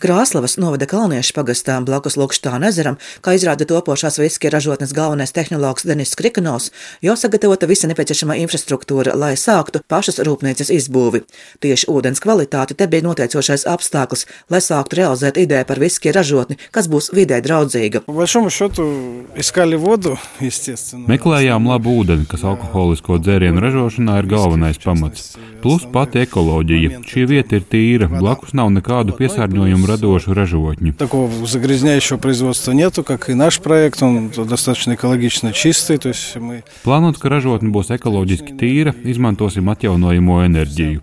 Krāslavas novada kalniešu pagastā blakus Lukštāna ezeram, kā izrāda topošās viskija ražotnes galvenais tehnologs Denis Krikanovs, jau sagatavota visa nepieciešamā infrastruktūra, lai sāktu pašas rūpnīcas izbūvi. Tieši ūdens kvalitāte te bija noteicošais apstākļus, lai sāktu realizēt ideju par viskija ražotni, kas būs vidē draudzīga. Meklējām labu ūdeni, kas alkoholisko dzērienu ražošanā ir galvenais pamats. Plus pati ekoloģija. Šī vieta ir tīra, blakus nav nekādu piesārņojumu раdoшу рожотню. Такого загрязняющего производства нету, как и наш проект. Он достаточно экологично чистый. То есть мы... Plānot, ka ražotne būs ekoloģiski tīra, izmantosim atjaunojamo enerģiju.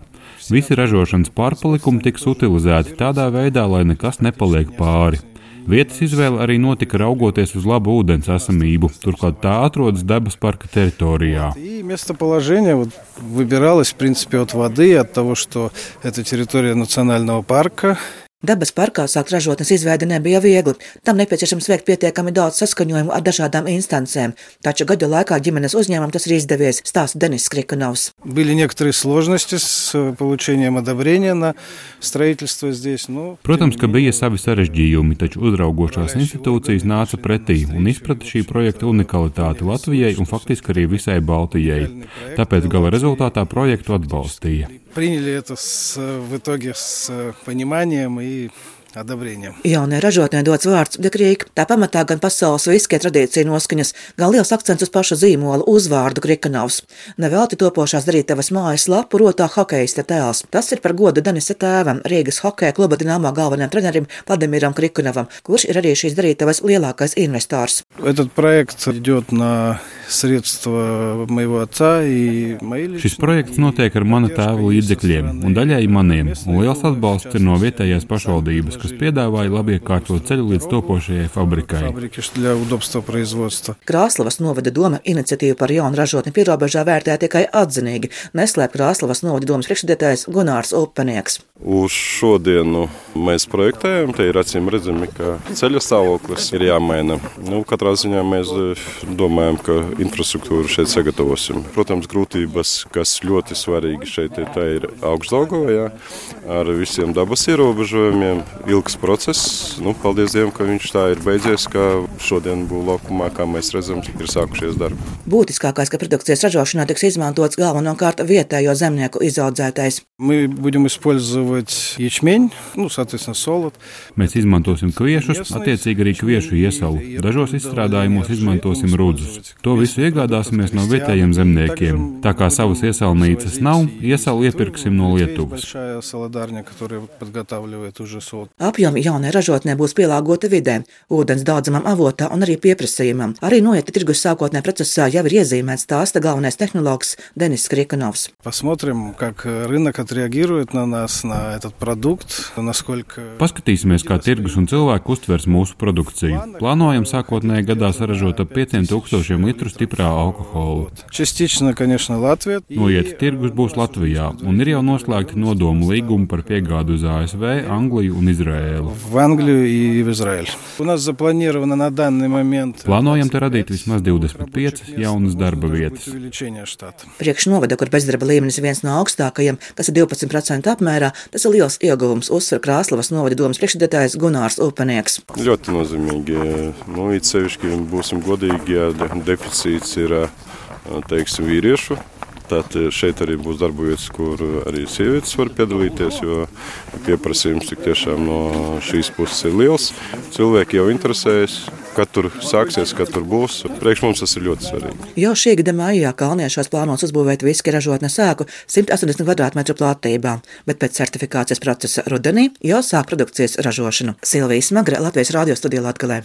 Visi ražošanas pārpalikumi tiks utilizēti tādā veidā, lai nekas nepaliek pāri. Vietas izvēle arī notika raugoties uz labu ūdens esamību, turklāt tā atrodas dabas parka teritorijā. Местоположение вот, выбиралось, в принципе, от воды, от того, что это территория национального парка. Dabas parkā sākt ražotnes izveide nebija viegli. Tam nepieciešams veikt pietiekami daudz saskaņojumu ar dažādām instancēm. Taču gadu laikā ģimenes uzņēmumam tas ir izdevies, stāsta Denis Skrikanovs. Protams, ka bija savi sarežģījumi, taču uzraugošās institūcijas nāca pretī un izprata šī projekta unikalitāti Latvijai un faktiski arī visai Baltijai. Tāpēc gala rezultātā projektu atbalstīja. Приняли это с, в итоге с пониманием и одобрением. Jaunai ražotnē dots vārds Dekrīka. Tā pamatā gan pasaules viskie tradīcija noskaņas, gan liels akcents uz paša zīmola uzvārdu Krikanovs. Nevelti topošās darītavas mājas lapu rotā hokeista tēls. Tas ir par godu Danisa tēvam, Rīgas hokeja kluba dināmā galvenajam trenerim Vladimiram Krikonovam, kurš ir arī šīs darītavas lielākais investors. Этот проект идет на средства моего отца и мои Šis projekts notiek ar mana tēva līdzekļiem un daļai maniem, un liels atbalsts ir no vietējās pašvaldības, kas piedāvāja labi iekārtot ceļu līdz topošajai fabrikai. Krāslavas novada doma iniciatīvu par jaunu ražotni pierobežā vērtē tikai atzinīgi, neslēp Krāslavas novada domas priekšsēdētājs Gunārs Upenieks. Uz šodienu mēs projektējam, te ir acīm redzami, ka ceļa stāvoklis ir jāmaina. Nu, katrā ziņā mēs domājam, ka infrastruktūru šeit sagatavosim. Protams, grūtības, kas ļoti svarīgi šeit ir, ir augstdagovā, ar visiem dabas ierobežojumiem ilgs process. Nu, paldies Dievam, ka viņš tā ir beidzies, ka šodien būvā laukumā, kā mēs redzam, ir sākušies darbi. Būtiskākais, ka produkcijas ražošanā tiks izmantots galvenokārt vietējo zemnieku izaudzētais. Mēs izmantosim kviešus, attiecīgi arī kviešu iesalu. Dažos izstrādājumos izmantosim rudzus. To visu iegādāsimies no vietējiem zemniekiem. Tā kā savas iesalnīcas nav, iesalu iepirksim no Lietuvas. Apjomi jaunai ražotnē būs pielāgota vidē, ūdens daudzumam avotā un arī pieprasījumam. Arī noieta tirgus sākotnē procesā jau ir iezīmēts stāsta galvenais tehnologs Denis Krikanovs. Посмотрим, как рынок отреагирует на нас, на этот продукт, насколько... Paskatīsimies, kā tirgus un cilvēki uztvers mūsu produkciju. Plānojam sākotnēji gadā saražot ap 5000 litru stiprā alkohola. Частично, конечно, Латвия. Noiet tirgus būs Latvijā, un ir jau noslēgti nodomu līgumi par piegādu uz ASV, Angliju un Izraēlu. В Англию и в Израиль. У нас запланировано на данный момент... Plānojam te radīt vismaz 25 jaunas darba vietas. Priekš novada, kur bezdarba līmenis viens no augstākajiem, tas ir 12% apmērā, tas ir liels ieguvums, uzsver Krāslavas novada domas priekšsēdētājs Gunārs Upenieks. Ļoti nozīmīgi. Nu, it sevišķi, būsim godīgi, ja deficīts ir teiksim, vīriešu Tad šeit arī būs darba vietas, kur arī sievietes var piedalīties, jo pieprasījums tik tiešām no šīs puses ir liels. Cilvēki jau interesējas, kad tur sāksies, kad tur būs. Priekš mums tas ir ļoti svarīgi. Jau šī gada maijā Kalniešos plānots uzbūvēt viski ražotnes sēku 180 kvadrātmetru platībā, bet pēc certifikācijas procesa rudenī jau sāk produkcijas ražošanu. Silvijas Smagre, Latvijas radio studijā Latgalē.